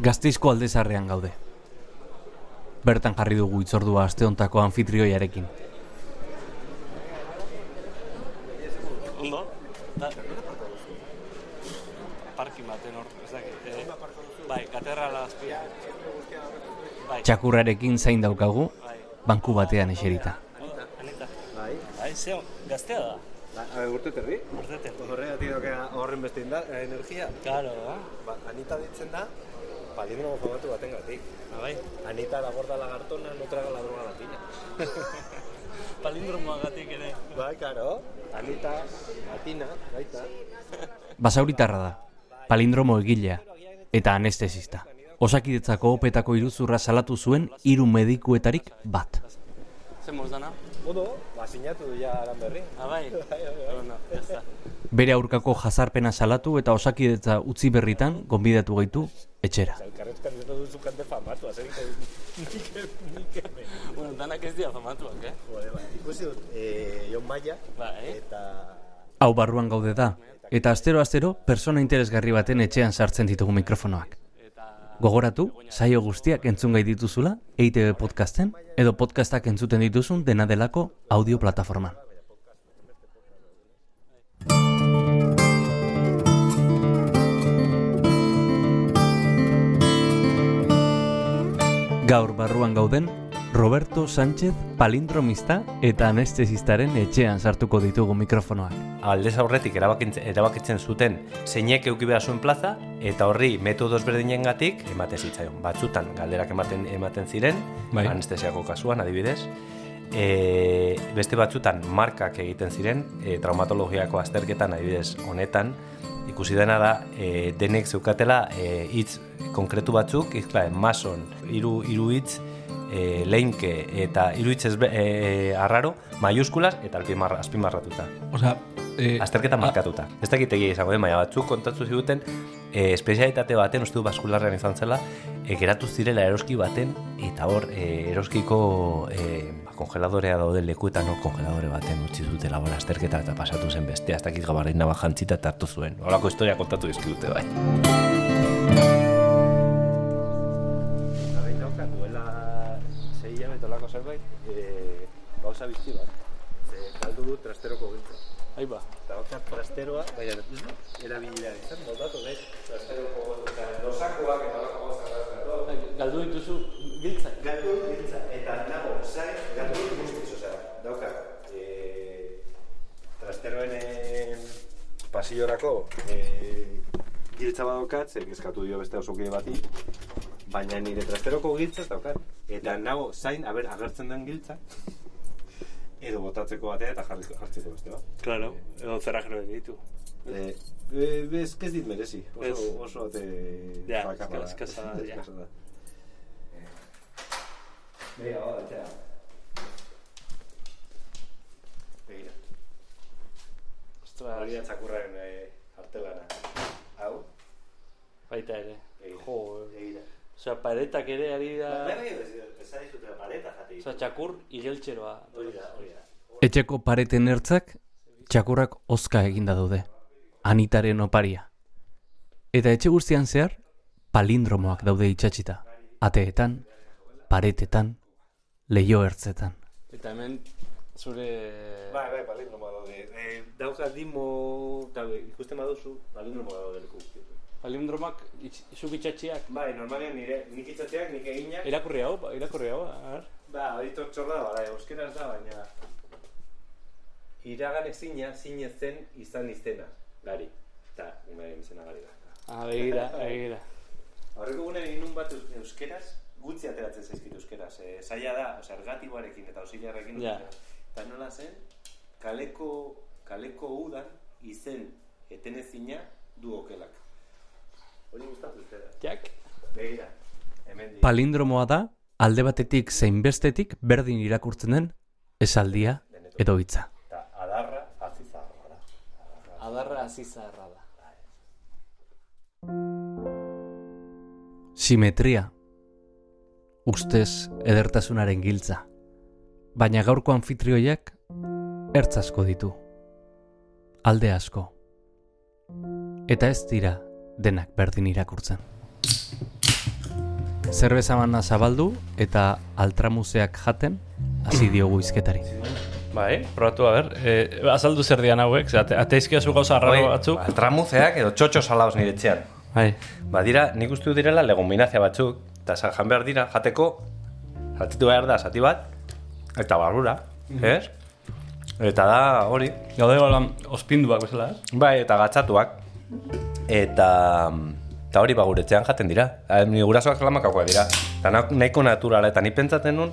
Gazteizko aldezarrean gaude. Bertan jarri dugu itzordua aste hontako anfitrioiarekin. Ondo? Da, parkin baten hor, ez dakit. Eh? Bai, katedrala azpia. Bai, Txakurrarekin zain daukagu, bai. banku batean eserita. Bai. Bai, zeo, gaztea da. Ba, a, urte terdi? Urtete. Horregatik daukea horren beste inda, eh, energia. Claro, da. Ba, Anita ditzen da, palindromo famatu baten gatik. Ah, bai. Anita la gorda lagartona, no traga la droga latina. Palindromoagatik ere. bai, karo. Anita, latina, baita. Basauritarra da, palindromo egilea eta anestesista. Osakidetzako opetako iruzurra salatu zuen hiru medikuetarik bat. Zer moz dana? Odo, ba, sinatu du ja aran berri. Ah, bai. Ez da. Bere aurkako jazarpena salatu eta osakidetza utzi berritan gonbidatu gaitu etxera. Elkarrezkan dut duzu kante famatu, azerik nik, nik hemen. Bueno, danak ez dira famatuak, eh? Jode, ba, ikusi dut, eh, Jon Maia, Bai. eta... Hau barruan gaude da, eta astero-astero persona interesgarri baten etxean sartzen ditugu mikrofonoak. Gogoratu, saio guztiak entzun gai dituzula, EITB podcasten, edo podcastak entzuten dituzun dena delako audio plataforman. Gaur barruan gauden, Roberto Sánchez palindromista eta anestesistaren etxean sartuko ditugu mikrofonoak. aldez aurretik erabakitzen, zuten zeinek euki behar zuen plaza, eta horri metodos berdinengatik emate zitzaion. Batzutan galderak ematen ematen ziren, Bai. anestesiako kasuan adibidez, e, beste batzutan markak egiten ziren, e, traumatologiako azterketan adibidez honetan, ikusi dena da, e, denek zeukatela e, hitz konkretu batzuk, izkla, mason, hiru hiru hitz, e, leinke eta hiru hitz ezbe- e, arraro, maiuskulas eta alpimarra, azpimarratuta. Osea, eh, Azterketa markatuta. Ez dakit egia izango den, baina batzuk kontatu ziguten e, espezialitate baten, uste du baskularrean izan zela, e, geratu zirela eroski baten, eta hor, e, eroskiko e, kongeladorea daude lekuetan, no, kongeladore baten utzi dutela hor azterketa eta pasatu zen bestea, ez dakit gabarrin naba jantzita eta hartu zuen. Horako historia kontatu dizkidute bai. Duela zei hilabete olako zerbait, e, gauza bizti bat. Ze, galdu du trasteroko giltza. Ahí ba. Eta hotza trasteroa, baina erabilera izan, moldatu nahi. Trasteroko eta losakoak eta olako gauza. Galdu dituzu giltzak. Galdu giltza, eta nago, zain, galdu guztiz, osea, dauka, e, trasteroen e, pasillorako e, giltza badaukat, zer eskatu dio beste osokide bati, baina nire trasteroko giltza ez daukat. Eta nago, zain, aber, agertzen den giltza, edo botatzeko batea eta jarri, jartzeko beste bat. Claro, edo zerrajero ditu. E, e, bez, ez dit merezi, oso, Ez. oso ate Ja, bakarra da. eskasa da, ja. Begira, bada, etxea. Begira. Ostras, Hori da txakurraren e, artelana. Hau, baita ere. begira. Jo, Begira. Osea, paretak ere ari da... Bai, bai, ez- ari pareta jate. Osea, txakur igeltxeroa. Hori da, hori da. Etxeko pareten ertzak, txakurrak ozka eginda daude. Anitaren oparia. Eta etxe guztian zehar, palindromoak daude itxatxita. Ateetan, paretetan, leio ertzetan. Eta hemen zure... Bai, bai, palindromoa daude. E, dauka dimo, eta ikusten baduzu, palindromoa daude leku guztietan. Palindromak zuk itxatxiak. Bai, normalean nire, nik itzatzeak, nik eginak, Irakurri hau, ba, irakurri hau, a ver. Ba, hori txorra da, bada, euskeraz da, baina... Iragan ezina, zine zen izan izena, gari. Eta, umaren izena gari da. Ah, begira, begira. Horreko gunen inun bat eus- euskeraz, gutxi ateratzen zaizkit euskeraz. E, zaila da, osea, ergatiboarekin eta auxiliarrekin. Ja. Eta nola zen, kaleko, kaleko udan izen etenezina du okelak. Hori gustatu euskera. Jak, Begira. Palindromoa da, alde batetik zein bestetik berdin irakurtzen den esaldia edo hitza. Adarra, azizarra da. adarra azizarra da. Simetria. Ustez edertasunaren giltza. Baina gaurko anfitrioiak ertz asko ditu. Alde asko. Eta ez dira denak berdin irakurtzen. Zerbeza mana zabaldu eta altramuseak jaten hasi diogu izketari. Bai, probatu, a ber, e, azaldu zer dian hauek, ze ate, ateizkiazu gauza arraro batzuk. Ba, tramuzeak edo txotxo salaos nire etxean. Bai. Ba, dira, nik uste dut direla leguminazia batzuk, eta jan behar dira, jateko, zatitu behar da, zati bat, eta barrura, ez? Eta da, hori, Gaude golan ospinduak bezala, ez? bai, eta gatzatuak, eta, eta hori ba, gure etxean jaten dira. Ni gurasoak lamakakoak dira, eta na- nahiko naturala, eta ni pentsatzen nun,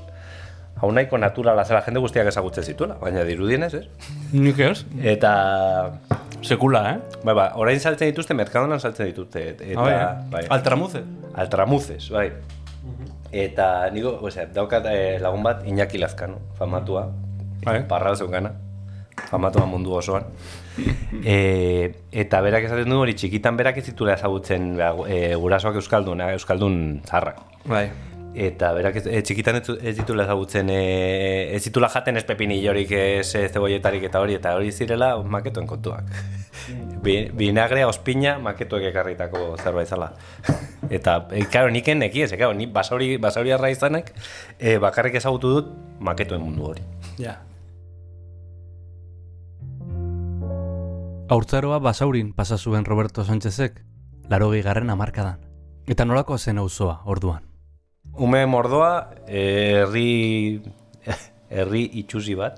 hau nahiko naturala zela jende guztiak ezagutzen zituela, baina dirudienez, ez? Nik ez? Eta, Sekula, eh? bai, ba, orain saltzen dituzte, merkadonan saltzen dituzte, eta, Ah, bai, Altramuze. Altramuzes, bai. Eta niko, osea, daukat eh, lagun bat Iñaki Lazkano, famatua. Bai. Parral zeukana. Famatua mundu osoan. e, eta berak esaten du hori txikitan berak ez zituela ezagutzen e, gurasoak euskaldun, eh, euskaldun zarrak. Bai. Eta berak ez, e, txikitan ez, ez dituela ezagutzen, e, ez ditula jaten ez pepinillorik, ez e, zebolletarik eta hori, eta hori zirela maketoen kontuak. Bi, vinagrea, ospina, maketoek ekarritako zerbait zala. eta, e, karo, niken neki ez, e, karo, ni basauri, basauri arra izanek, e, bakarrik ezagutu dut maketoen mundu hori. Ja. Aurtzaroa basaurin pasa zuen Roberto Sánchezek, laro garren amarkadan. Eta nolako zen auzoa orduan. Ume mordoa, eh, herri herri itxusi bat.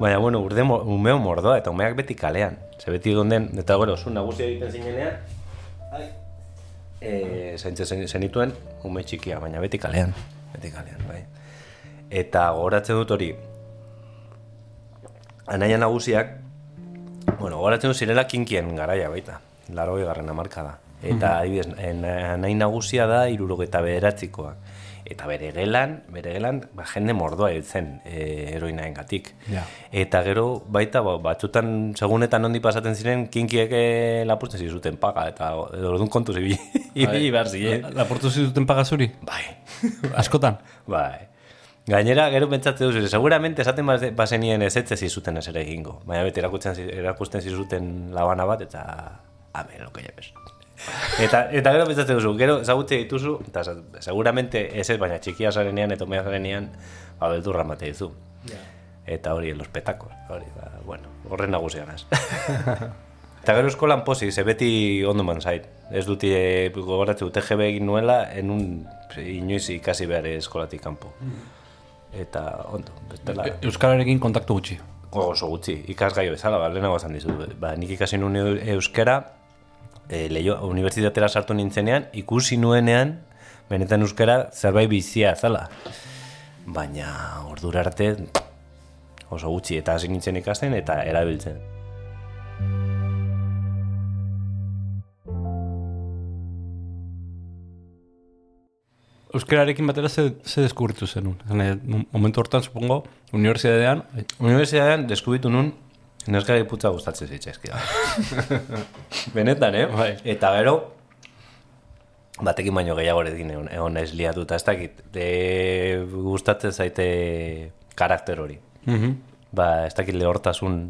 Baina, bueno, urde umeo mordoa, eta umeak beti kalean. Ze beti den, eta gero, zu nagusia egiten zinenean, ai, e, zaintze zen, zenituen ume txikia, baina beti kalean. Beti kalean, bai. Eta gogoratzen dut hori, anaia nagusiak, bueno, gogoratzen dut zirela kinkien garaia baita, laro garren amarka da. Eta adibidez, en- anai nagusia da irurogeta bederatzikoak. Eta bere gelan, bere gelan, ba, jende mordoa hil zen e, heroinaen gatik. Ja. Eta gero, baita, ba, batzutan, segunetan ondi pasaten ziren, kinkiek eh, lapurtzen zizuten paga, eta orduan kontuz ibili ibili behar ziren. Laportu zituten pagazuri? Bai, Askotan? bai. Gainera, gero pentsatzen duzu, seguramente esaten baz- bazenien ez etze zizuten ez ere egingo. Baina beti erakusten, erakusten zizuten labana bat, eta... Amen, lo que lleves. Eta, eta gero pentsatzen duzu, gero ezagutze dituzu, eta seguramente ez ez, baina txikia zarenean, eta umea zarenean, ba, beldurra mate dizu. Eta hori, en los petacos. Hori, ba, bueno, horren nagusia naz. eta gero eskolan posi, ze beti ondo man zait. Ez dut e, gogoratzen dut TGB egin nuela, en un inoiz ikasi behar eskolatik kanpo. Eta ondo, bestela... E- Euskararekin kontaktu gutxi. oso gutxi, ikasgaio bezala, ba, lehenago esan dizut. Ba, nik ikasi nuen eu- euskara, e, leio, unibertsitatera sartu nintzenean, ikusi nuenean, benetan euskara zerbait bizia zala. Baina ordura arte oso gutxi, eta hasi nintzen ikasten eta erabiltzen. Euskararekin batera ze, ze deskubritu zenun. Momentu hortan, supongo, unibertsitatean, Unibertsitatean deskubitu nun, neskari putza gustatzen zitzaizkia. Benetan, eh? Bai. Eta gero, batekin baino gehiagorekin egon, egon naiz liatuta, ez dakit, de, gustatzen zaite karakter hori. Mhm. Ba, ez dakit lehortasun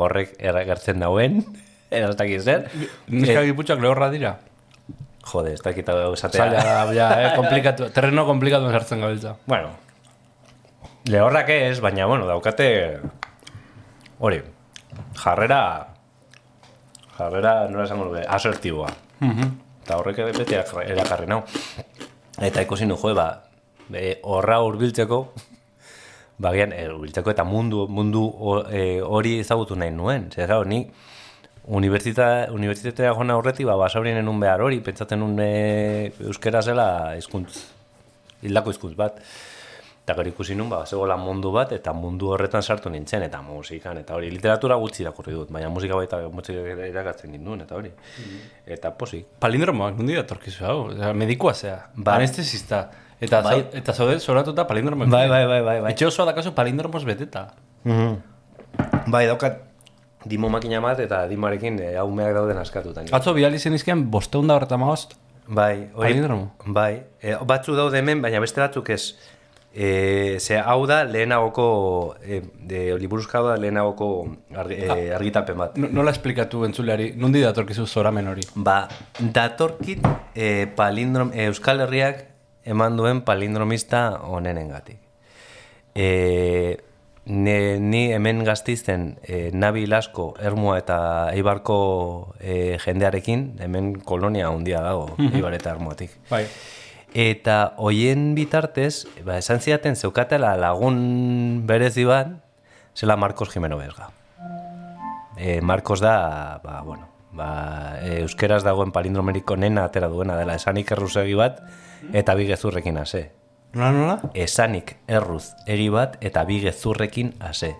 horrek eragertzen dauen, ez dakit zer. Neska giputxak lehorra dira. Jode, ez dakit hau esatea. Zaila da, ja, eh, komplikatu, terreno komplikatu sartzen gabiltza. Bueno, lehorrak ez, baina, bueno, daukate hori, jarrera jarrera, nola esango nuke, asertiboa. Mhm. Eta horrek ere beti erakarri nau. Eta ikusi nu, joe, ba, be, horra hurbiltzeko, bagian, e, hurbiltzeko eta mundu, mundu ho- e, hori ezagutu nahi nuen. Zer, gau, ni unibertsita, unibertsitatea jona horretik, ba, basaurien enun behar hori, pentsatzen nun e, euskera zela hizkuntz, hildako hizkuntz bat. Eta gero ikusi nun, ba, zegoela mundu bat, eta mundu horretan sartu nintzen, eta musikan, eta hori, literatura gutxi irakurri dut, baina musika baita musika irakatzen ninduen, eta hori. Eta posik. Palindromoak, nundi datorkizu hau? Osea, medikoa zea, Bai. anestesista. Eta, Bai. zau- eta zaude zoratuta palindromoak. Bai, bai, bai, bai, bai. Etxe osoa dakazu palindromos beteta. Bai, daukat dimo makina bat eta dimarekin e, haumeak dauden askatutan. Atzo bidali zen izkian bosteunda horreta maost. Bai, hori, Palindromo? bai. E, batzu daude hemen, baina beste batzuk ez. E, ze hau da lehenagoko, e, de, liburuzka da lehenagoko argi, e, argitalpen bat. No- Nola esplikatu entzuleari, nundi datorkizu zoramen hori? Ba, datorkit e, palindrom, e, Euskal Herriak eman duen palindromista onenengatik. E, ne, ni hemen gaztizen e, Nabi Lasko, Ermua eta Eibarko e, jendearekin, hemen kolonia handia dago, Eibar eta Ermuatik. Bai. Eta hoien bitartez, ba, esan zidaten zeukatela lagun berezi bat, zela Marcos Jimeno Bezga. E, Marcos da, ba, bueno, ba, e, euskeraz dagoen palindromeriko nena atera duena dela, esanik erruzegi bat, eta bi gezurrekin ase. Nola, nola? Esanik erruz eri bat, eta bi gezurrekin ase.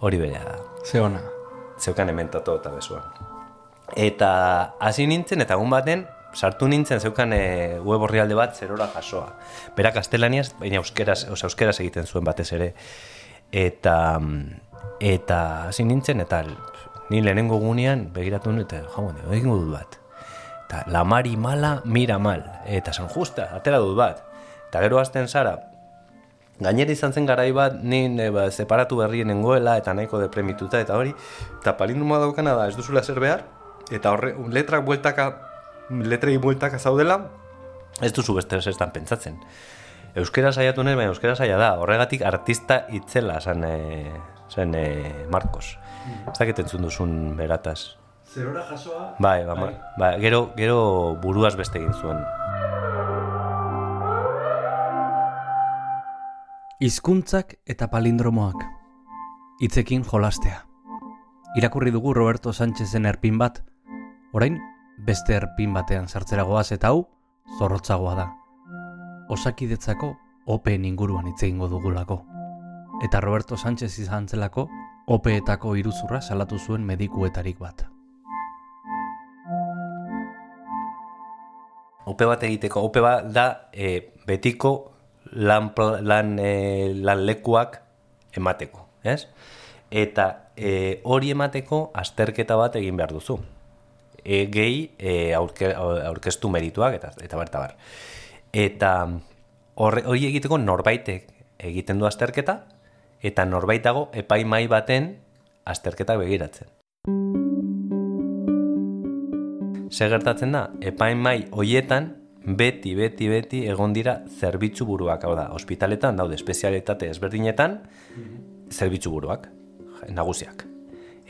Hori berea da Ze ona. zeukan hemen toto eta bezuan. Eta hasi nintzen, eta egun baten, sartu nintzen zeukan e, web orrialde bat zerora jasoa. Berak gaztelaniaz, baina euskeraz, oza, euskeraz egiten zuen batez ere. Eta, eta hasi nintzen, eta ni lehenengo gunean begiratu nuen, eta jau, egingo dut bat. Eta la mari mala, mira mal. Eta san justa, atera dut bat. Eta gero hasten zara, Gainera izan zen garai bat, ni e, ba, separatu berrien nengoela eta nahiko depremituta eta hori, eta palindroma daukana da ez duzula zer behar, eta horre, letrak bueltaka, letrei bueltaka zaudela, ez duzu beste zertan pentsatzen. Euskera saiatu nuen, baina euskera saia da, horregatik artista itzela zen, e, zen e, Marcos. Ez dakit entzun duzun berataz. Zerora jasoa? Bai, ba, bai. ba, gero, gero buruaz beste egin zuen. Hizkuntzak eta palindromoak. Hitzekin jolastea. Irakurri dugu Roberto Sánchezen erpin bat, orain beste erpin batean sartzera goaz eta hau zorrotzagoa da. Osakidetzako OPEen inguruan hitz egingo dugulako. Eta Roberto Sánchez izan zelako OPEetako iruzurra salatu zuen medikuetarik bat. Ope bat egiteko, ope bat da e, betiko lan, lan, e, lan lekuak emateko, ez? Eta e, hori emateko azterketa bat egin behar duzu. E, gehi e, aurke, aurkeztu merituak eta, eta berta bar. Eta hori egiteko norbaitek egiten du azterketa, eta norbaitago epaimai baten azterketak begiratzen. Ze gertatzen da, epaimai hoietan beti, beti, beti egon dira zerbitzu buruak, hau da, ospitaletan daude espezialitate ezberdinetan zerbitzu buruak, nagusiak.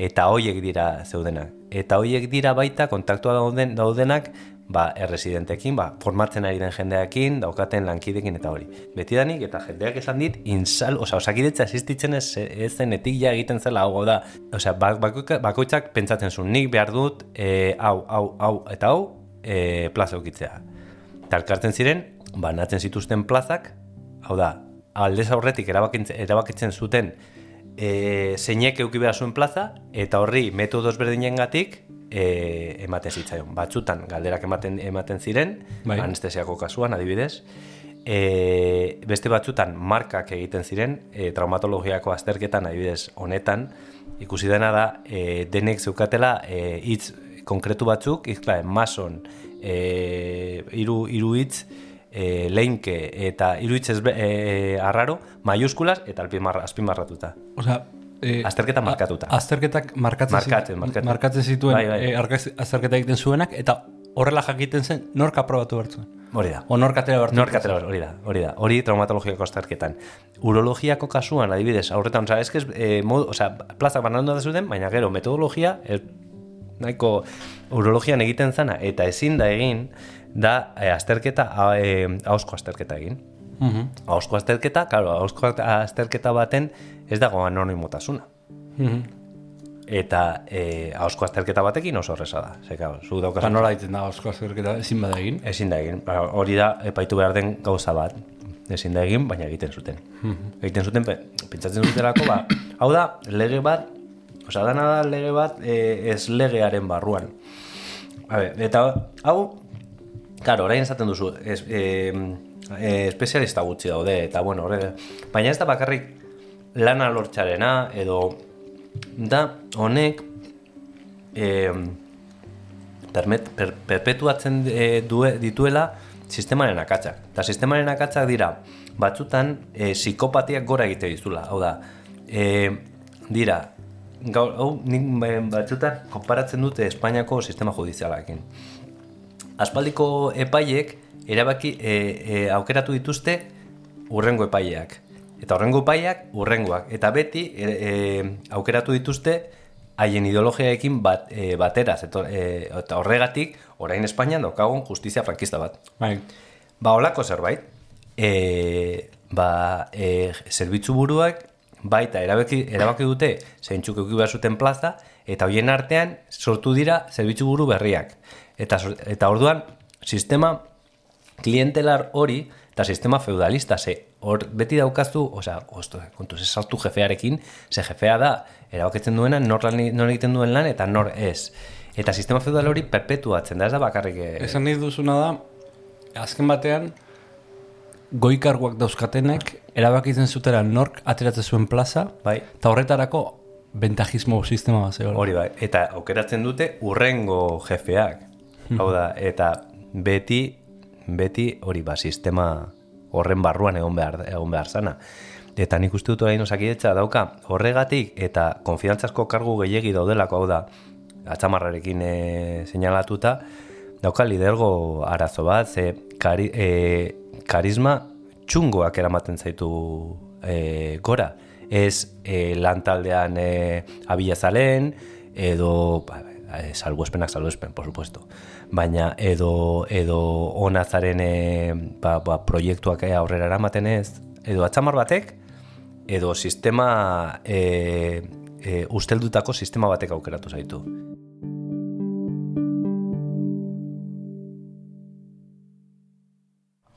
Eta hoiek dira zeudenak. Eta hoiek dira baita kontaktua dauden, daudenak ba, erresidentekin, ba, formatzen ari den jendeakin, daukaten lankidekin eta hori. Betidanik eta jendeak esan dit, insal, oza, osakidetza existitzen ez, ez zen etikja egiten zela hau da. Osea, bak- bakoika- bakoitzak pentsatzen zuen, nik behar dut, e, hau, hau, hau, eta hau, e, plaza eukitzea. Eta elkartzen ziren, banatzen zituzten plazak, hau da, aldez aurretik erabakitzen, erabakitzen zuten e, zeinek euki behar zuen plaza, eta horri metodos berdinengatik e, ematen zitzaion. Batzutan galderak ematen ematen ziren, Bai. anestesiako kasuan adibidez, e, beste batzutan markak egiten ziren, e, traumatologiako azterketan adibidez honetan, ikusi dena da, e, denek zeukatela e, hitz konkretu batzuk, izkla, mason, e, iru, iru hitz, e, leinke eta hiru hitz ezbe- e, arraro, maiuskulas eta alpimarra, azpimarratuta. Osea, eh, Azterketa markatuta. a- azterketak markatzen, Markatzen, markatzen. markatzen zituen Bai, bai. eh, argaz- azterketa egiten zuenak, eta horrela jakiten zen nork aprobatu bertzuen. Hori da. O nork atera bertzuen. Nork atera hori da, hori da. Hori traumatologiako azterketan. Urologiako kasuan, adibidez, aurretan, osea, eske eh, mod, osea, plazak banandu da zuten, baina gero metodologia ez, nahiko urologian egiten zana eta ezin da egin da eh, azterketa eh, ahozko azterketa egin. Mhm. Ahozko azterketa, claro, ahozko azterketa baten ez dago anonimotasuna. Mhm. Eta eh, ahozko azterketa batekin oso horreza da. Ze, claro, zu daukazu Eta nola egiten da osko azterketa ezin bada egin. Ezin da egin. Ba, Hori da epaitu behar den gauza bat. Ezin da egin, baina egiten zuten. egiten zuten, pe- pentsatzen zutelako, ba, hau da, lege bat, osea, dana da lege bat e, ez legearen barruan. A ber, eta hau, Karo, orain esaten duzu, es, e, e, espezialista gutxi daude, eta bueno, horre, baina ez da bakarrik lana lortxarena, edo da honek e, permet, per, perpetuatzen e, due, dituela sistemaren akatsak. Eta sistemaren akatsak dira, batzutan e, psikopatiak gora egite dizula. Hau da, e, dira, gaur, hau, nik batzutan konparatzen dute Espainiako sistema judizialarekin. Aspaldiko epaiek erabaki e, e, aukeratu dituzte urrengo epaileak. Eta urrengo epaileak urrengoak. Eta beti e, e, aukeratu dituzte haien ideologiaekin bat, e, bateraz. Eta, e, eta horregatik, orain Espainian daukagun justizia frankista bat. Bai. Ba, holako zerbait. E, ba, e, zerbitzu buruak baita erabaki, erabaki dute zeintzuk euki behar zuten plaza, eta hoien artean sortu dira zerbitzu buru berriak. Eta, eta orduan, sistema klientelar hori, eta sistema feudalista, ze hor beti daukazu, osea, osto, kontuz ez sartu jefearekin, ze jefea da, erabakitzen duena, nor, lan, nor egiten duen lan, eta nor ez. Eta sistema feudal hori perpetuatzen da, ez da bakarrik... eh, Esan nahi duzuna da, azken batean, goikarguak dauzkatenek, erabakitzen zutera nork ateratzen zuen plaza, Bai. eta horretarako bentajismo sistema bat. Hori bai, eta aukeratzen dute urrengo jefeak. Hau da, eta beti, beti hori ba, sistema horren barruan egon behar, egon behar zana. Eta nik uste dut orain osakidetza dauka horregatik eta konfidantzazko kargu gehiegi daudelako hau da atzamarrarekin e, seinalatuta dauka lidergo arazo bat ze kari, e, karisma txungoak eramaten zaitu e, gora ez e, lantaldean e, abilazalen edo ba, e, salbuespenak salbuespen, por supuesto baina edo edo onazaren e, ba, ba, proiektuak e, aurrera eramaten ez edo atzamar batek edo sistema e, e, usteldutako sistema batek aukeratu zaitu.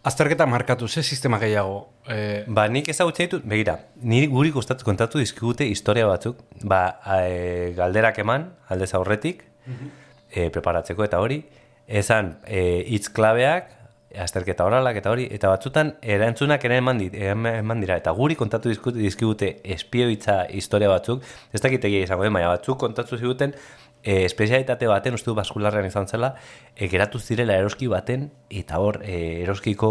Azterketa markatu, ze sistema gehiago? E, Ba, nik ezagutza ditut, begira, niri guri gustatu kontatu dizkigute historia batzuk, ba, e, galderak eman, aldez aurretik, e, preparatzeko eta hori, esan e, klabeak, azterketa oralak eta hori, eta batzutan erantzunak ere eman, dit, eman dira, eta guri kontatu dizkigute espioitza historia batzuk, ez dakit egia izango, baina batzuk kontatu ziguten, e, espezialitate baten, uste du baskularrean izan zela, e, geratu zirela eroski baten, eta hor, e, eroskiko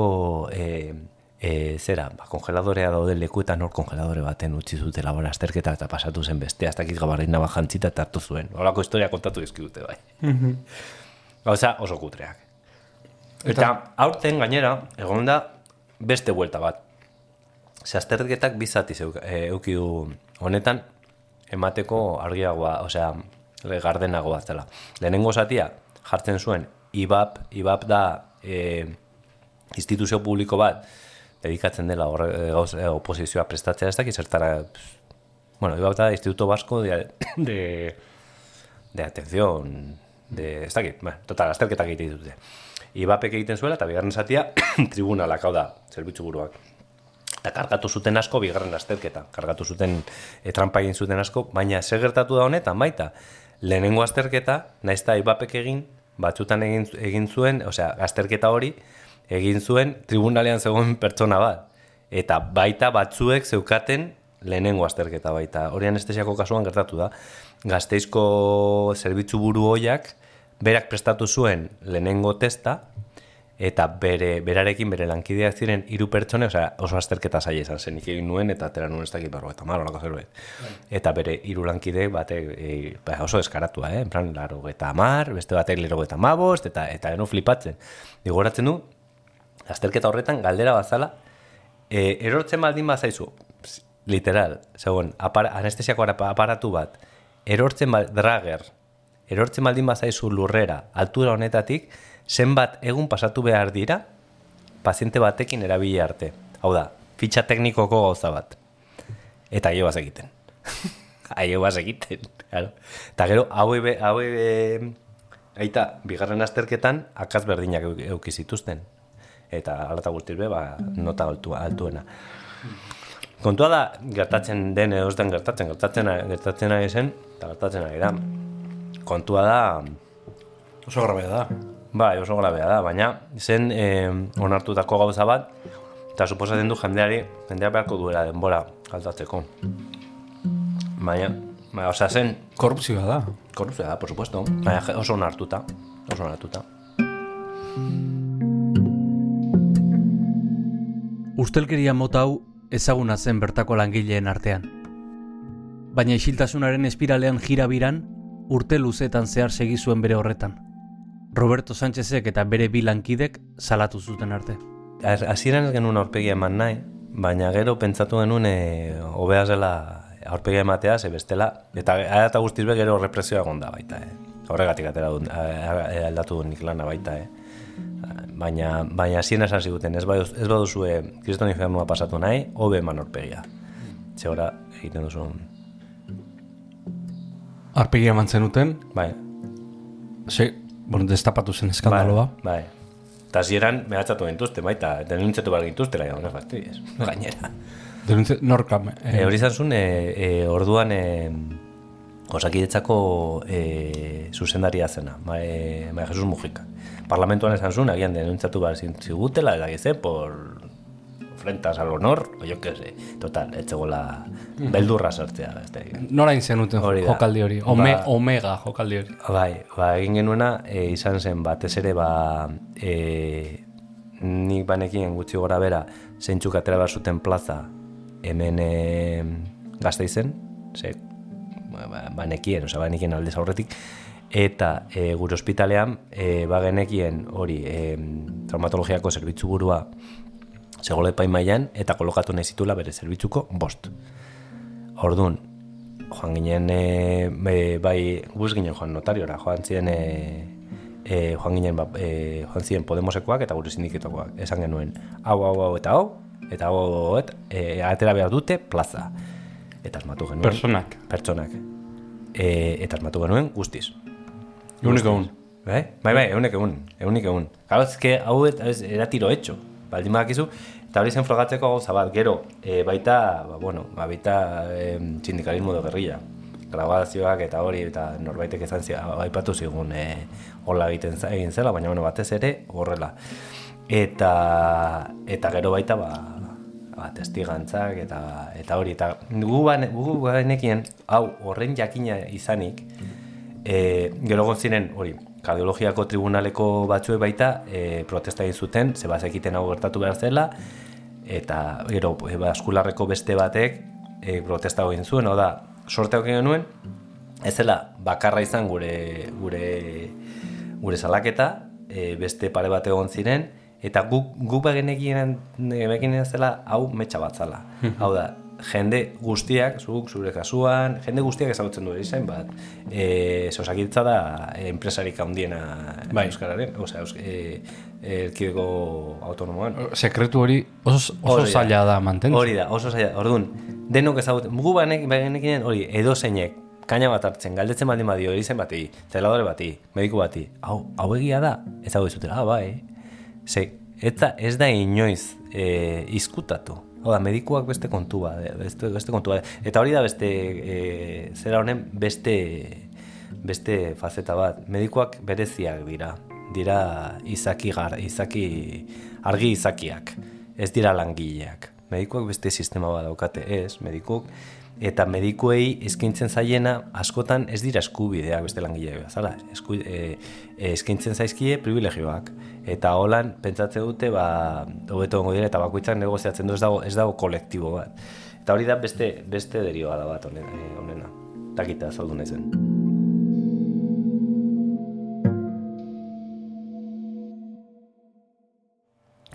e, e, zera, ba, kongeladorea daude lekuetan hor kongeladore baten utzi zutela bora azterketa eta pasatu zen bestea, ez dakit gabarrina bat jantzita eta hartu zuen. Horako historia kontatu dizkidute bai. Gauza oso kutreak. Eta, aurten gainera, egon da beste buelta bat. Ze azterketak bizati zeu, e, euki du honetan emateko argiagoa, osea, gardenago bat zela. Lehenengo zatia jartzen zuen IBAP, IBAP da e, instituzio publiko bat dedikatzen dela horre, e, e, oposizioa prestatzea ez dakit zertara bueno, IBAP da Instituto Vasco de, de, de atención de, ez dakit, bueno, total, azterketak egiten dituzte. IBAPek egiten zuela eta bigarren zatia tribunalak, hau da, zerbitzu buruak. Eta kargatu zuten asko bigarren azterketa, kargatu zuten e, trampa egin zuten asko, baina zer gertatu da honetan baita, lehenengo azterketa, naiz eta IBAPek egin, batzutan egin, egin zuen, osea, azterketa hori, egin zuen tribunalean zegoen pertsona bat. Eta baita batzuek zeukaten lehenengo azterketa baita. Hori anestesiako kasuan gertatu da. Gazteizko zerbitzu buru hoiak, berak prestatu zuen lehenengo testa, eta bere, berarekin bere lankideak ziren hiru pertsone, osea, oso azterketa zaila izan zen, egin nuen, eta atera nuen ez dakit barro, eta malo zerbait. Eta bere hiru lankideek bate e, ba, oso eskaratua, eh? en plan, laro eta amar, beste batek lero eta mabost, eta, eta eno flipatzen. Digoratzen du, azterketa horretan galdera bazala, e, erortzen baldin bazaizu, literal, segon, apar, anestesiako ara- aparatu bat, erortzen ba, drager, erortzen baldin bazaizu lurrera, altura honetatik, zenbat egun pasatu behar dira, paziente batekin erabili arte. Hau da, fitxa teknikoko gauza bat. Eta aio baz egiten. aio baz egiten. Claro. Eta gero, hau ebe, hau aita, bigarren azterketan, akaz berdinak euk- euki zituzten. Eta alata guztiz be, ba, nota altu, altuena. Kontua da, gertatzen den edo den gertatzen, gertatzen, gertatzen ari zen, eta gertatzen ari da. Kontua da, oso grabea da. Bai, oso grabea da, baina zen eh, onartutako gauza bat, eta suposatzen du jendeari, jendea beharko duela denbora aldatzeko. Baina, baina, osea, zen Korrupzioa da. korrupzioa da, por supuesto, baina oso onartuta, oso onartuta. Ustelkeria mota hau ezaguna zen bertako langileen artean. Baina isiltasunaren espiralean jirabiran, urte luzetan zehar segi zuen bere horretan. Roberto Sánchezek eta bere bi lankidek salatu zuten arte. Hasieran ez genuen aurpegia eman nahi, baina gero pentsatu genuen e, hobea zela aurpegia ematea, ze bestela, eta ara eta guztiz be gero represioa egon da baita, eh. Horregatik atera dut, aldatu dut nik lana baita, eh. Baina, baina hasieran esan ziguten, ez, baduz, ez baduzue kriston infernua pasatu nahi, hobe eman aurpegia. Ze ora egiten duzu, Arpegia eman zenuten, bai, ze, bueno, destapatu zen eskandaloa. Bai, bai. Eta hasieran mehatzatu gintuzte, baita, denuntzetu behar gintuzte, laia, honez fastidiez, gainera. Denuntze, norka, E, hori izan zuen, e, e, orduan e, osakidetzako e, zuzendaria zena, ma, e, Maria Jesus Mujika. Parlamentuan esan zuen, agian denuntzatu behar zigutela, eta gize, por frentas al honor, o jo que se, total, etzegola beldurra sartzea. Ez da, Nora zenuten jokaldi hori? Ome, Ba- omega jokaldi hori. Bai, ba, egin genuena e, izan zen batez ere ba, e, nik banekien gutxi gora bera zeintzuk atera behar zuten plaza hemen e, gazte izen, ze, ba, ba, banekien, oza, banekien aldez aurretik, eta e, gure ospitalean e, bagenekien hori e, traumatologiako zerbitzu burua segola epaimailan eta kolokatu nahi zitula bere zerbitzuko bost. Orduan, joan ginen, e, bai, guz ginen joan notariora, joan ziren, e, e, joan ginen, ba, e, joan ziren Podemosekoak eta gure sindiketokoak. Esan genuen, hau, hau, hau, eta hau, eta hau, hau, hau, et, e, atera behar dute plaza. Eta asmatu genuen. Pertsonak. Pertsonak. E, eta asmatu genuen guztiz. Eguneko egun. Bai, bai, bai, eunek egun, eunik egun. Claro, es que hau era tiro hecho. Baldin badakizu, eta hori zen frogatzeko gauza bat, gero, e, baita, ba, bueno, ba, baita e, sindikalismo de guerrilla. Grabazioak eta hori, eta norbaitek ezan zi, aipatu zigun e, hola egiten egin zela, baina bueno, batez ere horrela. Eta, eta gero baita, ba, ba, testigantzak eta eta hori eta gu ban gu banekien hau horren jakina izanik e, gero ziren hori kardiologiako tribunaleko batzue baita e, protesta egin zuten ze bazekiten hau gertatu behar zela eta gero e, baskularreko beste batek e, protesta egin zuen hau da sorteak genuen ez zela bakarra izan gure gure gure salaketa e, beste pare bat egon ziren eta guk guk bagenekien zela hau metxa bat zala. hau da jende guztiak, zuk, zure kasuan, jende guztiak ezagutzen du izan bat. E, osakidetza da enpresarik handiena Bai. Euskararen, osea, e, erkidego autonomoan. Sekretu hori oso, oso da. zaila da mantentzen. Hori da, oso zaila. Orduan, denok ezagutzen, gu banek, bagenekien hori, edo zeinek, kaina bat hartzen, galdetzen baldin badio, erizen bati, zeladore bati, mediku bati, hau, hau egia da, ezagutzutela, ah, bai, ze, eta ez da inoiz e, izkutatu. Hau da, medikuak beste kontu bat, beste, beste kontu bat. Eta hori da beste, e, zera honen beste, beste faceta bat. Medikuak bereziak dira. Dira izaki, gar, izaki, argi izakiak. Ez dira langileak. Medikuak beste sistema bat daukate, ez, medikuak eta medikuei eskaintzen zaiena askotan ez dira eskubideak beste langileak bezala. Esku, e, e, eskaintzen zaizkie privilegioak eta holan pentsatze dute ba hobeto egongo dira eta bakoitzak negoziatzen du ez dago ez dago kolektibo bat. Eta hori da beste beste derioa da bat honen- honena. Takita zaldu naizen.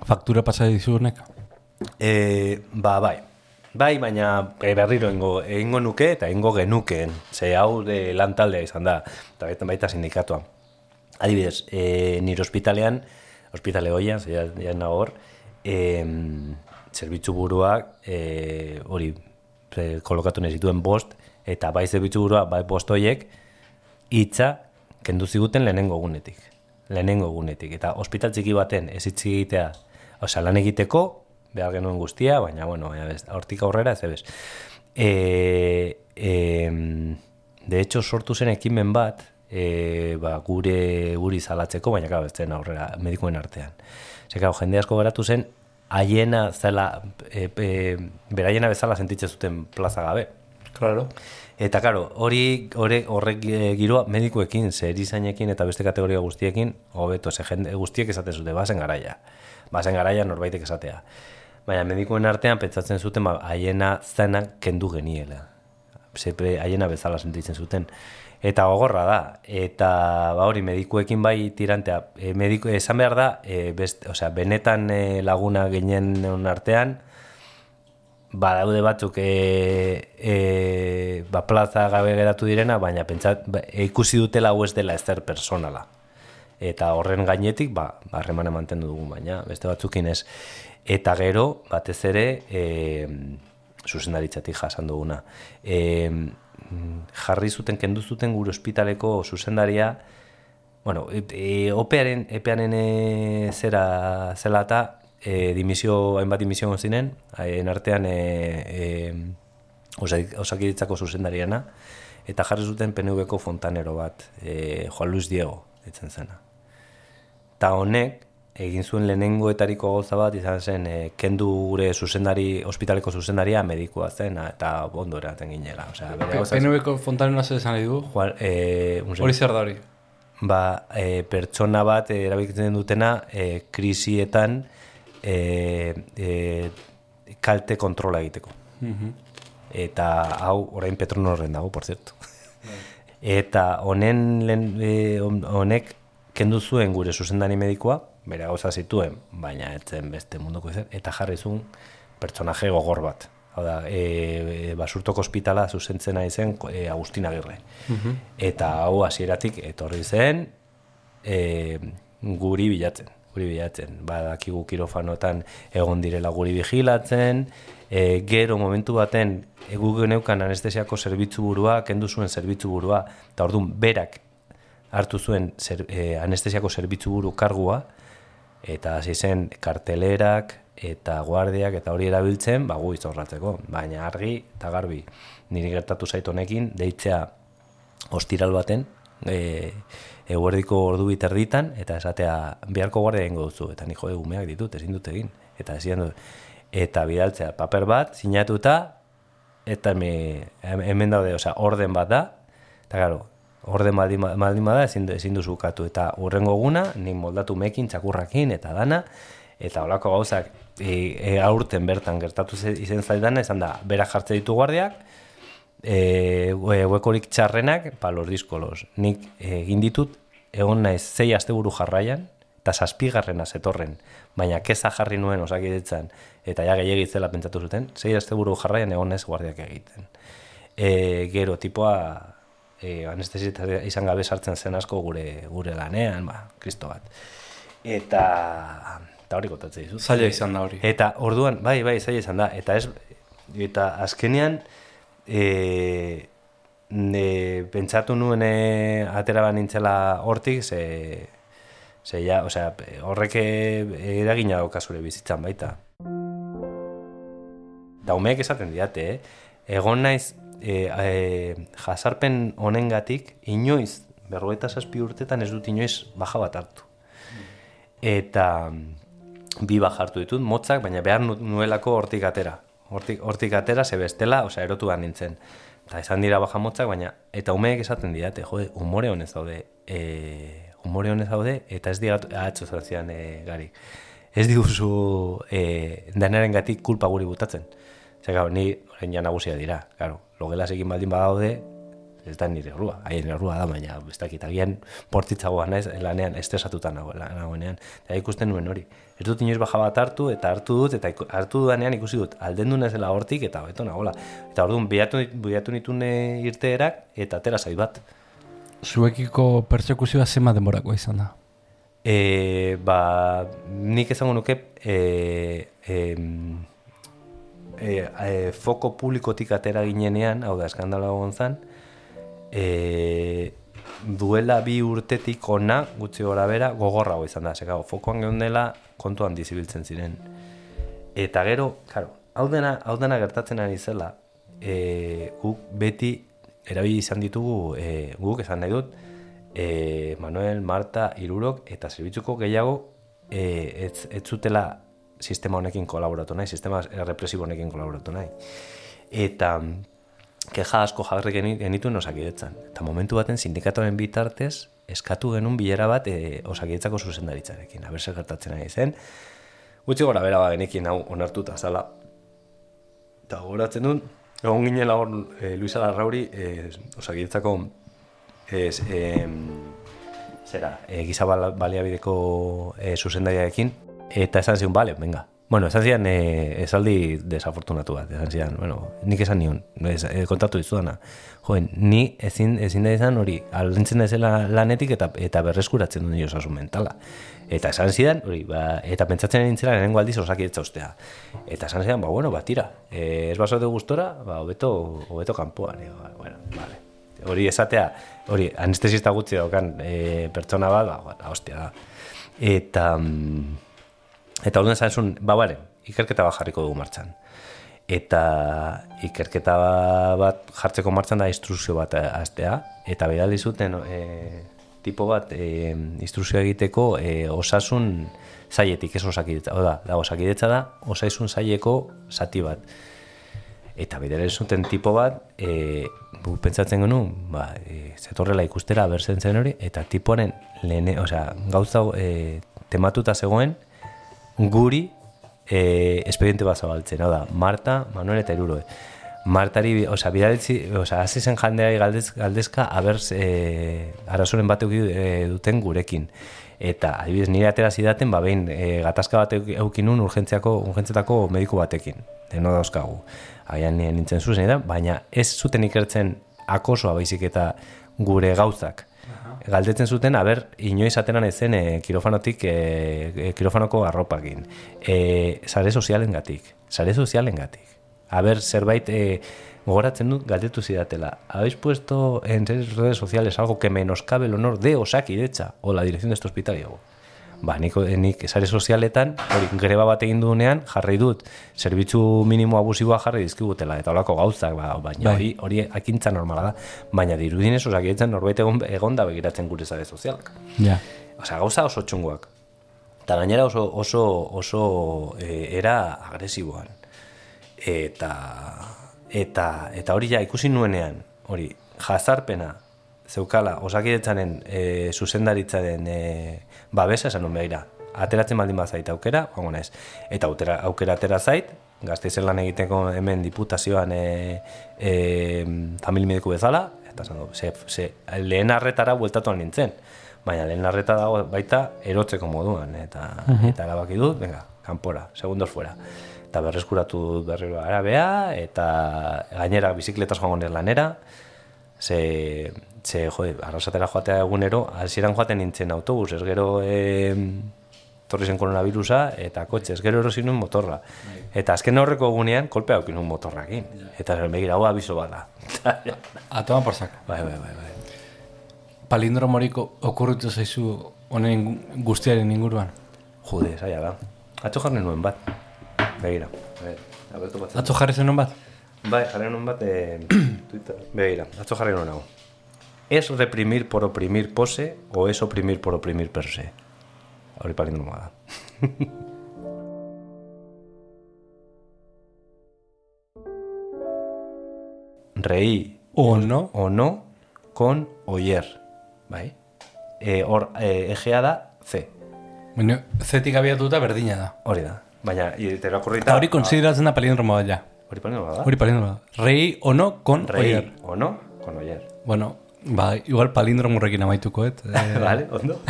Faktura pasa dizunek. E, ba, bai. Bai, baina e, berriro ingo, egingo nuke eta egingo genukeen. Ze hau de lan taldea izan da, eta baita, baita sindikatuan. Adibidez, e, nire ospitalean, ospitale goian, ze ja, hor, e, zerbitzu buruak, e, hori, e, kolokatu nahi zituen bost, eta bai zerbitzu burua, bai bost horiek, hitza kendu ziguten lehenengo egunetik. Lehenengo egunetik. Eta ospital txiki baten ez hitz egitea, osea, lan egiteko, behar genuen guztia, baina, bueno, hortik aurrera ez ebes. E, e, de hecho, sortu zen ekimen bat, e, ba, gure guri zalatzeko, baina ez zen aurrera medikuen artean. Ze, claro, jende asko geratu zen, haiena zela, e, e, beraiena bezala sentitzen zuten plaza gabe. Claro. Eta claro, hori hori horrek e, giroa medikuekin, ze erizainekin eta beste kategoria guztiekin, hobeto ze jende guztiek esaten zute bazen garaia. Bazen garaia norbaitek esatea. Baina medikuen artean pentsatzen zuten ba haiena zena kendu geniela. Sepre haiena bezala sentitzen zuten. Eta gogorra da, eta ba hori medikuekin bai tirantea, e, mediku, esan behar da, e, best, osea, benetan e, laguna ginen artean, ba daude batzuk e, e, ba plaza gabe geratu direna, baina pentsat, ba, ikusi dutela hau ez dela ezer personala. Eta horren gainetik, ba, harremana mantendu dugu, baina beste batzukin ez. Eta gero, batez ere, e, zuzendaritzatik jasan duguna. E, jarri zuten, kendu zuten gure ospitaleko zuzendaria, bueno, e, opearen, epearen e, zera zela eta e, dimisio, hainbat dimisio gozinen, hain artean e, e, osakiritzako zuzendariana, eta jarri zuten PNV-ko fontanero bat, e, Juan Luis Diego, ditzen zena. Ta honek, egin zuen lehenengoetariko gauza bat izan zen e, kendu gure zuzendari ospitaleko zuzendaria medikua zen eta ondo eraten ginela, osea, bere gauza. PNVko fontanena zer esan du? Juan, eh, hori zer da hori? Ba, e, pertsona bat erabiltzen dutena e, krisietan e, e, kalte kontrola egiteko. Mm Eta hau orain Petronorren dago, por. Bai. Eta honen honek kendu zuen gure zuzendari medikoa, bere gauza zituen, baina etzen beste munduko izan, eta jarri zuen pertsonaje gogor bat. Hau da, e, e, basurtoko ospitala zuzentzen nahi zen e, Agustin Agirre. Mhm. Eta hau hasieratik etorri zen e, guri bilatzen. Guri bilatzen. Badakigu kirofanotan egon direla guri vigilatzen, e, gero momentu baten egu geneukan anestesiako zerbitzu burua, kendu zuen zerbitzu burua, eta orduan berak hartu zuen zer, e, anestesiako zerbitzu buru kargua, eta hasi zen kartelerak eta guardiak eta hori erabiltzen, ba gu izorratzeko, baina argi eta garbi niri gertatu zait honekin deitzea ostiral baten, e, eguerdiko ordu biterditan eta esatea beharko guardia eingo duzu. Eta ni jo umeak ditut ezin dut egin. Eta ezin eta bidaltzea paper bat sinatuta eta me, hemen daude, osea, orden bat da, eta claro, orde maldi bada ezin, ezin duzu katu eta urrengo guna, ni moldatu mekin, txakurrakin eta dana, eta holako gauzak e, e, aurten bertan gertatu izen zaidana, esan da, bera jartze ditu guardiak, e, huekorik txarrenak, palos diskolos. Nik egin ditut, egon naiz zei asteburu jarraian, eta zazpigarrena zetorren, baina keza jarri nuen osakidetzan, eta ja gehiagitzela pentsatu zuten, zei asteburu jarraian egon naiz guardiak egiten. E, gero, tipoa, e, anestesita izan gabe sartzen zen asko gure gure lanean, ba, kristo bat. Eta eta hori gotatzen dizut. Zaila izan da hori. Eta orduan, bai, bai, zaila izan da. Eta ez, eta azkenean, e, ne, pentsatu nuen e, atera bat nintzela hortik, ze, ze ja, osea, horrek eragina zure bizitzan baita. Daumeek esaten diate, eh? Egon naiz e, e, jasarpen honengatik inoiz berroeta zazpi urtetan ez dut inoiz baja bat hartu. Eta bi baja hartu ditut, motzak, baina behar nuelako hortik atera. Hortik, hortik atera, ze bestela, osea, erotu behar nintzen. Eta esan dira baja motzak, baina, eta umeek esaten didate, jode, humore honez daude, e, humore honez daude, eta ez digat, ahatxo zertzian e, gari. Ez diguzu e, denaren gatik kulpa guri butatzen. Zer, ni horrein ja nagusia dira, claro, logelas egin baldin badaude, ez da nire errua, haien errua da, baina ez dakit, agian portitzagoa naiz, lanean, estresatuta nagoenean, eta ikusten nuen hori. Ez dut inoiz baja bat hartu, eta hartu dut, eta hartu dudanean ikusi dut, alden du nezela hortik, eta beto nagoela. Eta orduan, biatu, biatu nitune irteerak, eta atera zai bat. Zuekiko pertsekuzioa zema demorako izan da? E, ba, nik ezango nuke, e, e, e, e, foko publikotik atera ginenean, hau da, eskandala egon zan, e, duela bi urtetik ona, gutxi gora bera, gogorra izan da, zekago, fokoan gehun dela, kontuan dizibiltzen ziren. Eta gero, karo, hau dena, hau dena gertatzen ari zela, e, guk beti erabili izan ditugu, e, guk esan nahi dut, e, Manuel, Marta, Irurok, eta zerbitzuko gehiago, e, ez, ez zutela sistema honekin kolaboratu nahi, sistema represibo honekin kolaboratu nahi. Eta keja asko jarri genitu osakidetzan. Eta momentu baten sindikatoren bitartez, eskatu genuen bilera bat e, osakidetzako zuzendaritzarekin. Aber zer gertatzen nahi zen. Gutxi gora bera ba genekin hau onartuta zala. Eta goratzen dut, egon ginela hor e, Luisa Larrauri e, osakidetzako ez, em, zera, e, giza bal- baliabideko e, zuzendariarekin, eta esan zion, bale, venga. Bueno, esan zian, e, esaldi desafortunatu bat, esan zian, bueno, nik esan nion, ez, e, kontatu dizudana. Joen, ni ezin, ezin da izan hori, alintzen da zela lanetik eta, eta berreskuratzen duen osasun mentala. Eta esan zidan, hori, ba, eta pentsatzen nintzela lehenengo aldiz osakidetza ustea. Eta esan zidan, ba, bueno, ba, tira, e, ez basote gustora, ba, hobeto, hobeto kanpoan, e, bueno, vale. Hori esatea, hori, anestesista gutxi daukan e, pertsona bat, ba, ba, hostia da. Eta, mm, eta orduan esan zuen, ba, bale, ikerketa bat jarriko dugu martxan. Eta ikerketa bat jartzeko martxan da instrukzio bat hastea eta bidali zuten e, tipo bat e, instrukzioa egiteko e, osasun zailetik, ez osakidetza. Oda, da, osakidetza da, osaizun zaileko zati bat. Eta bidali zuten tipo bat, e, pentsatzen genuen, ba, e, zetorrela ikustera berzen zen hori, eta tipoaren lehene, osea, gauza e, tematuta zegoen, guri e, espediente bat zabaltzen, da, Marta, Manuel eta Iruroe. Martari, osea, bidalitzi, osea, hasi zen jandeari galdez, galdezka, aber, e, arazoren bat eduki e, duten gurekin. Eta, adibidez, nire atera zidaten, ba, behin, e, gatazka bat eukin urgentziako, urgentzietako mediku batekin. Deno dauzkagu. Nien nintzen zuzen, da, baina ez zuten ikertzen akosoa baizik eta gure gauzak. Galdetzen zuten, aber, inoiz atenan ezen e, kirofanotik, e, kirofanoko arropakin. E, sare sozialen gatik. Sare sozialen gatik. Aber, zerbait, e, gogoratzen dut, galdetu zidatela. Habéis puesto en redes sociales algo que menoscabe el honor de Osakidetza o la dirección de este hospital? Y ba, nik, nik sare sozialetan, hori greba bat egin duenean, jarri dut, zerbitzu minimo abusiboa jarri dizkigutela, eta holako gauzak, ba, baina hori, hori akintza normala da, baina dirudinez osakidetzen norbait egon, egon da begiratzen gure sare sozialak. Ja. Osea, gauza oso txungoak. Eta gainera oso, oso, oso e, era agresiboan. Eta, eta, eta hori ja ikusi nuenean, hori, jazarpena, zeukala, osakidetzaren e, zuzendaritzaren e, babesa esan nuen behira. Ateratzen baldin bazait aukera, joango naiz. Eta aukera, aukera atera zait, gazteizen lan egiteko hemen diputazioan e, e, famili mediku bezala, eta esan du, ze, ze, lehen arretara bueltatuan nintzen. Baina lehen arreta dago baita erotzeko moduan, eta, eta erabaki dut, venga, kanpora, segundos fuera. Eta berreskuratu dut berriro arabea, eta gainera bizikletaz joango lanera, ze, ze jode, arrasatera joatea egunero, hasieran joaten nintzen autobus, ez gero e, torri zen koronavirusa, eta kotxe, ez gero erosi nuen motorra. Eta azken horreko egunean, kolpe haukin nuen motorrakin. Eta begira, hau abiso bada. A toma por saco. bai, bai, bai, bai. Palindromorik okurritu zaizu honen gu- guztiaren inguruan. Jude, zaila da. Atzo jarri nuen bat. Begira. Bai. Atzo jarri zenun bat? Bai, jarri nuen bat eh, Twitter. Begira, atzo jarri nuen hau. ¿Es reprimir por oprimir pose o es oprimir por oprimir per se? Hori palindroma da. Reí O no? o no con oyer. Bai? E, hor, e, egea da C. Baina, zetik abiatuta berdina da. Hori da. Baina, irakurrita... Hori konsideratzen da palindromo bat ja. Hori palindroma da? Hori palindromo da. Rei o no con Reí oier. o no con oyer. Bueno, ba, igual palindromo horrekin amaituko. Eh, Vale, ondo.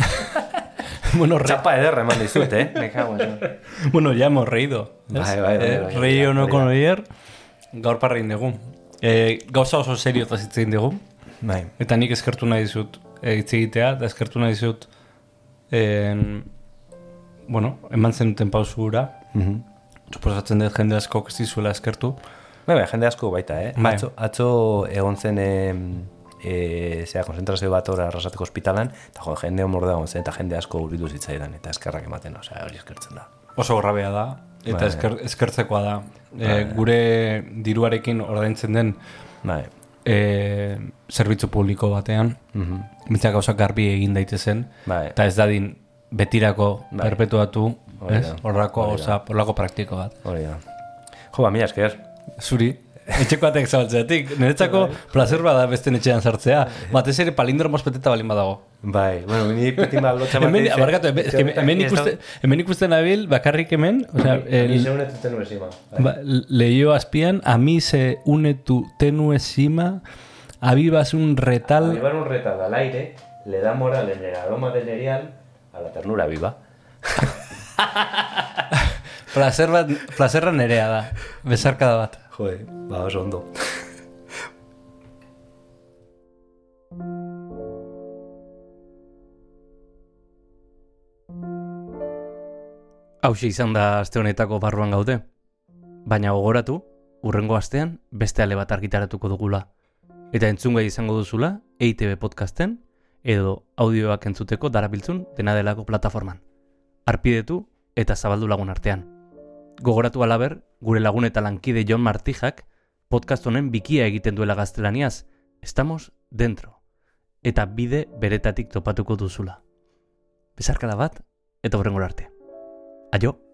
bueno, re, Txapa ederra eman dizut, eh? Me cago en eso. bueno, ya hemos reído. Bai, bai, bai, Eh, bai, Rei o no con oier, gaur parrein dugu. Eh, gauza oso serio eta zitzen dugu. Bai. Eta nik eskertu nahi dizut eh, hitz egitea, eta eskertu nahi dizut en, bueno, eman zenuten pausura. Mhm. Suposatzen dut jende asko ez dizuela eskertu. Bai, bai, jende asko baita, eh? Bai. Atzo, atzo egon zen e, e, zera, konzentrazio bat hor arrasateko ospitalan, eta jo, jende homor da egon zen, eta jende asko urritu zitzaidan, eta eskerrak ematen, osea, hori eskertzen da. Oso grabea da, eta Bai. esker, eskertzekoa da. E, gure diruarekin ordaintzen den Bai. e, zerbitzu publiko batean, Mhm. mitzak gauzak garbi egin daitezen, Bai. eta ez dadin betirako Bai. perpetuatu. Horrako, horrako praktiko bat. Hori da. Jo, ba, mila esker. Zuri, etxeko batek zabaltzeatik, niretzako placer bada beste etxean sartzea. Batez ere palindromos beteta balin badago. Bai, bueno, ni peti mal lotxa Hemen, abarkatu, hemen, hemen, ikuste, hemen ikusten nabil, bakarrik hemen, osea, Ni el, segun ez duten nuezima. Bai. ba, leio azpian, a mi se une tu tenue sima Avivas un retal... Avivar un retal al aire le da moral en el aroma del cereal a la ternura viva. Placer bat, plazerra nerea da. Besarkada bat. Jode, ba oso ondo. Hauxe izan da aste honetako barruan gaude. Baina gogoratu, urrengo astean beste ale bat argitaratuko dugula. Eta entzungai izango duzula EITB podcasten edo audioak entzuteko darabiltzun dena delako plataforman. Arpidetu eta zabaldu lagun artean. Gogoratu alaber, gure lagun eta lankide Jon Martijak podcast honen bikia egiten duela gaztelaniaz, estamos dentro. Eta bide beretatik topatuko duzula. Besarkada bat, eta horrengora arte. Aio!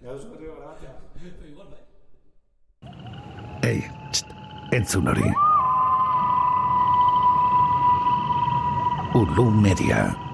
Taldi. Gauz horri grabatzea. Igual, bai. Ei, txt, entzun hori. Ulu Media.